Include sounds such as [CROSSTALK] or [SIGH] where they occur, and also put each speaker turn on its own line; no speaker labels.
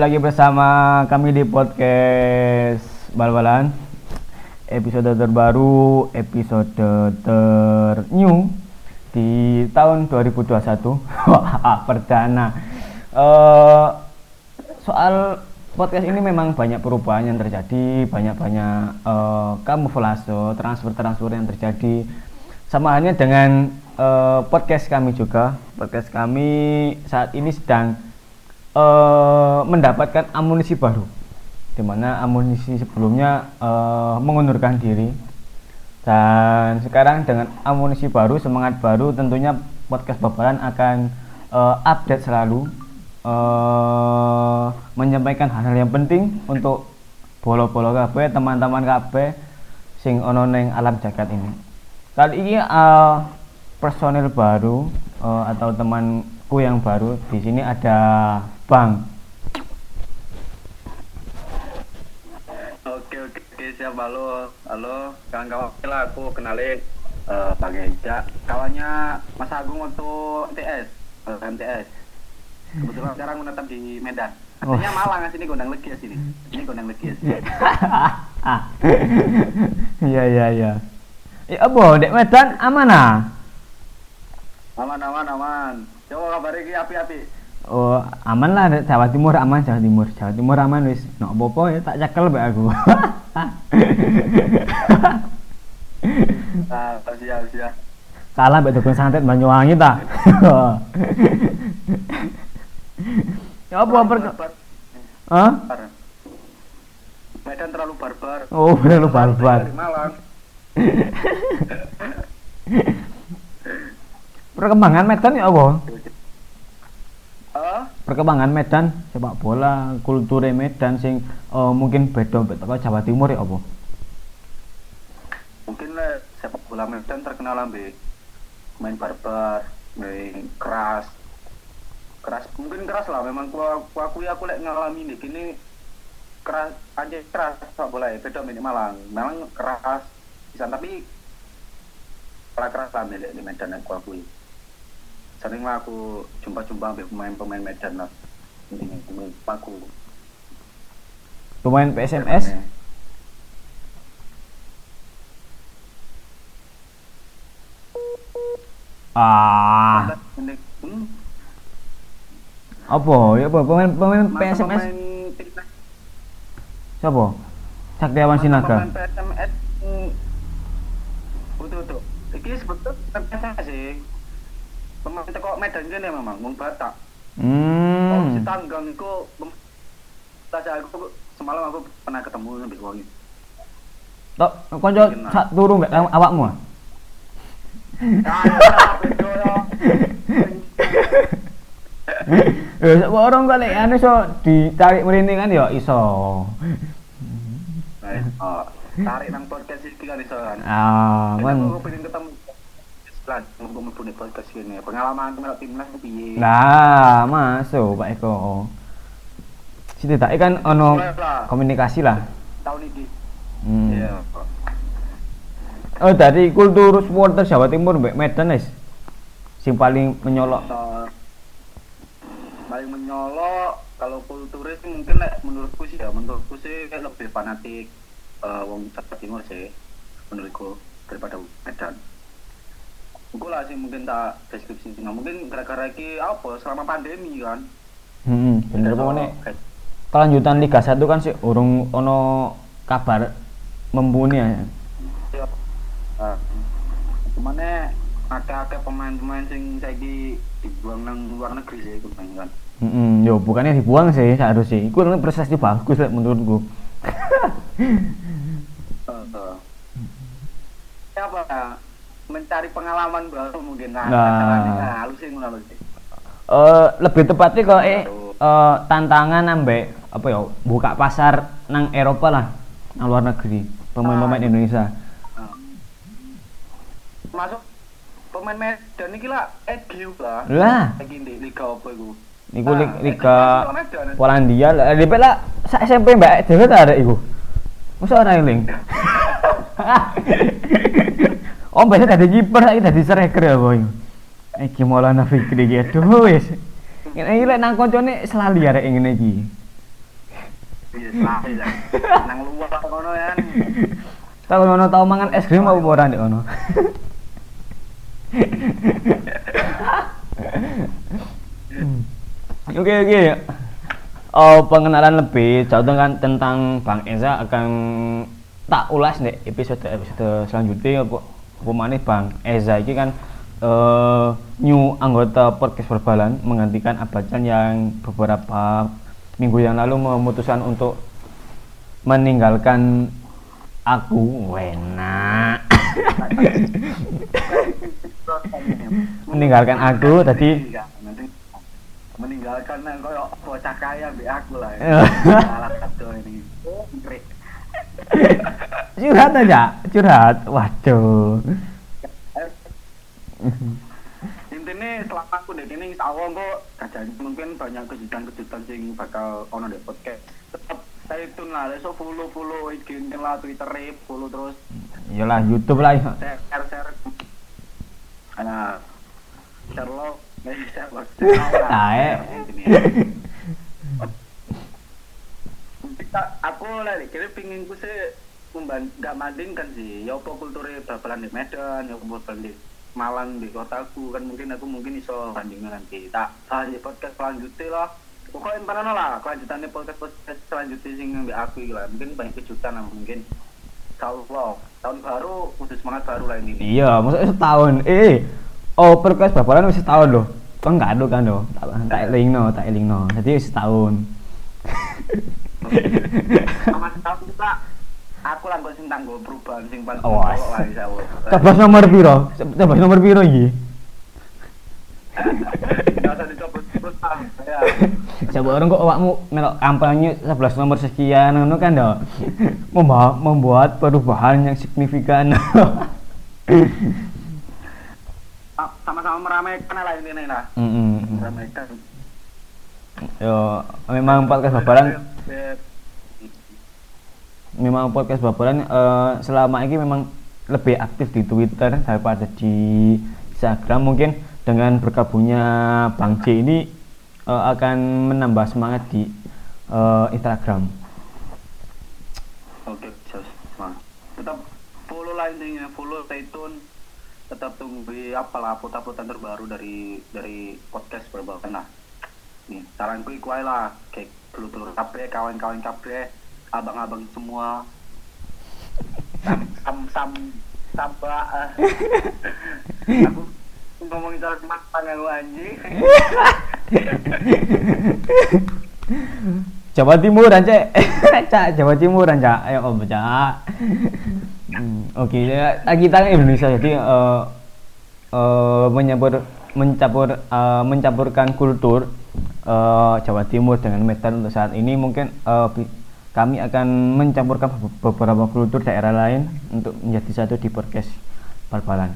lagi bersama kami di podcast Bal-Balan. Episode terbaru, episode ternew Di tahun 2021 Wah, [LAUGHS] perdana. Uh, Soal podcast ini memang banyak perubahan yang terjadi Banyak-banyak uh, kamuflase, transfer-transfer yang terjadi. Sama halnya dengan uh, podcast kami juga. Podcast kami saat ini sedang uh, mendapatkan amunisi baru di mana amunisi sebelumnya uh, mengundurkan diri. Dan sekarang dengan amunisi baru semangat baru tentunya podcast Babalan akan uh, update selalu uh, menyampaikan hal-hal yang penting untuk bolo-bolo KB teman-teman KB sing ono neng alam jagat ini. Kali ini uh, personil baru uh, atau temanku yang baru di sini ada Bang.
Siap halo. Halo kawan-kawan lah aku kenalin uh, Pak Geja. Kawannya Mas Agung waktu TS uh, MTS kebetulan sekarang menetap di Medan. Artinya oh. Malang sini gondang legi ya sini. Ini gondang legi ya sini. [LAUGHS]
Iya iya iya. Ya apa dek Medan? Aman ah?
Aman aman aman. Coba kabar ini api-api
Oh, aman lah Jawa Timur aman Jawa Timur. Jawa Timur aman wis. Nok apa ya tak cekel mbak aku.
ah, siap siap.
Kalah mbak dukun santet Banyuwangi ta. ya apa per Hah?
Medan terlalu barbar.
Oh, terlalu barbar.
Malang.
Perkembangan Medan ya apa? Perkembangan Medan sepak bola kultur Medan sing uh, mungkin beda beda Jawa Timur ya apa?
Mungkin lah sepak bola Medan terkenal ambil main barbar main keras. Keras mungkin keras lah memang ku, ku aku ya aku lek ngalami nih gini keras aja keras sepak bola ya beda main Malang. Memang keras bisa tapi keras lah di Medan aku akui sering lah aku jumpa-jumpa ambil pemain-pemain Medan lah. Ini aku.
Pemain PSMS ah. Apa? Ya apa? Pemain pemain PSMS siapa? Saktiawan Sinaga
pemain PSMS betul betul ini sebetulnya sih pemain teko Medan kene memang wong Batak.
Hmm.
Oh, si tanggang iku saja aku semalam aku pernah ketemu sampai wong itu.
Tok, konco sak turu mbek awakmu. [LAUGHS] Kok lek anu iso ditarik mrene kan ya iso.
Oh, tarik nang podcast iki kan iso kan.
Ah, kan.
Aku pengen ketemu lah untuk mempunyai podcast ini pengalaman melok timnas piye?
Nah masuk Pak Eko. Tak kan ono komunikasi lah.
Tahun ini.
Hmm. yeah. oh dari kultur supporter Jawa Timur Mbak Medan guys sing paling menyolok.
Paling menyolok kalau kulturis mungkin lah menurutku sih ya menurutku sih kayak lebih fanatik uh, wong Jawa Timur sih menurutku daripada Medan Gue lah sih mungkin tak deskripsi. Nah, mungkin gara-gara ini apa? Selama pandemi kan.
Hmm bener nih kelanjutan Liga 1 kan sih urung ono kabar membuni ya
iya. Nah, ada-ada pemain-pemain sing saya dibuang nang luar negeri sih kemarin kan.
Mm -hmm. yo bukannya dibuang sih seharusnya. Itu prestasi bagus lah menurutku.
Uh, uh. apa ya mencari pengalaman baru mungkin nah,
nah.
nah halus sih ngono sih
Uh, lebih tepatnya kok eh uh, tantangan ambek apa ya buka pasar nang Eropa lah nang luar negeri pemain-pemain ah. Indonesia.
Ah. masuk pemain Medan ini lah Edgiu lah.
Lah.
Lagi di Liga apa itu
Iku nah, Liga Polandia lah. Di lah sa SMP mbak dhewe ta ada iku? Masa ora eling [LAUGHS] Oh, biasa tadi kiper saiki tadi striker ya, Boy. Iki Maulana Fikri gitu wis. Ini lek nang koncone selali arek ngene iki.
Iya, ya. Nang luar kono kan.
Tahu ono tau mangan es krim apa ora ndek ono? Oke oke. Oh, pengenalan lebih jauh dengan tentang Bang Eza akan tak ulas nih episode episode selanjutnya apa maneh Bang Eza ini kan eh, new anggota podcast Perbalan menggantikan Abacan yang beberapa minggu yang lalu memutuskan untuk meninggalkan aku wena [LAUGHS] meninggalkan aku tadi
meninggalkan nang koyo bocah kaya mbek aku lah.
Eh. [LAUGHS]
Salah satu ini. Oh,
curhat aja curhat waduh
Intinya selama aku dek ini insya Allah kok kajian mungkin banyak kejutan-kejutan sing bakal ono dek podcast. Tetap stay tune lah, besok follow follow IG lah Twitter follow terus
iyalah YouTube lah
share share. Nah, share lo, eh, share lo.
Nah, eh.
Aku lah kira pingin ku sih memban gak bandingkan sih. Ya apa kulturnya babalan di Medan ya apa babalan di Malang di kotaku kan mungkin aku mungkin iso bandingin nanti tak di podcast selanjutnya lah. Pokoknya mana lah kelanjutannya podcast podcast selanjutnya sing ngambil aku lah. Mungkin banyak kejutan lah mungkin. Insyaallah tahun baru udah semangat baru lah ini.
Iya maksudnya setahun. Eh oh perkes bapalan wis setahun loh. Kan nggak ada kan loh? Tak tak elingno tak elingno. Jadi wis setahun.
Sama tahun kita aku lah sing tanggo perubahan sing paling
Oh,
insyaallah
Tabas nomor piro? Tabas nomor piro iki? Coba orang kok awakmu melok kampanye 11 nomor sekian ngono kan dong. Membawa, membuat perubahan yang signifikan.
Sama-sama meramaikan lah ini lah meramaikan
Yo, memang podcast babalan memang podcast babalan eh, selama ini memang lebih aktif di Twitter daripada di Instagram mungkin dengan bergabungnya Bang J ini eh, akan menambah semangat di eh, Instagram.
Oke, nah, tetap follow lah intinya, follow stay tune, tetap tunggu apalah upload-uploadan terbaru dari dari podcast berbagai nah. Nih, saranku iku lah, kayak dulur-dulur kabeh, kawan-kawan kabeh, abang-abang semua. Sam sam sam eh. Aku ngomongin soal matang aku anjing.
Jawa Timuran, Cek. Cak, Jawa Timuran, Cak. Ayo Om, Cak. Hmm, Oke, ya, kita Indonesia jadi eh eh, mencampur mencampur eh, mencampurkan kultur eh, Jawa Timur dengan Medan untuk saat ini mungkin bi- kami akan mencampurkan beberapa kultur daerah lain untuk menjadi satu di podcast bal-balan.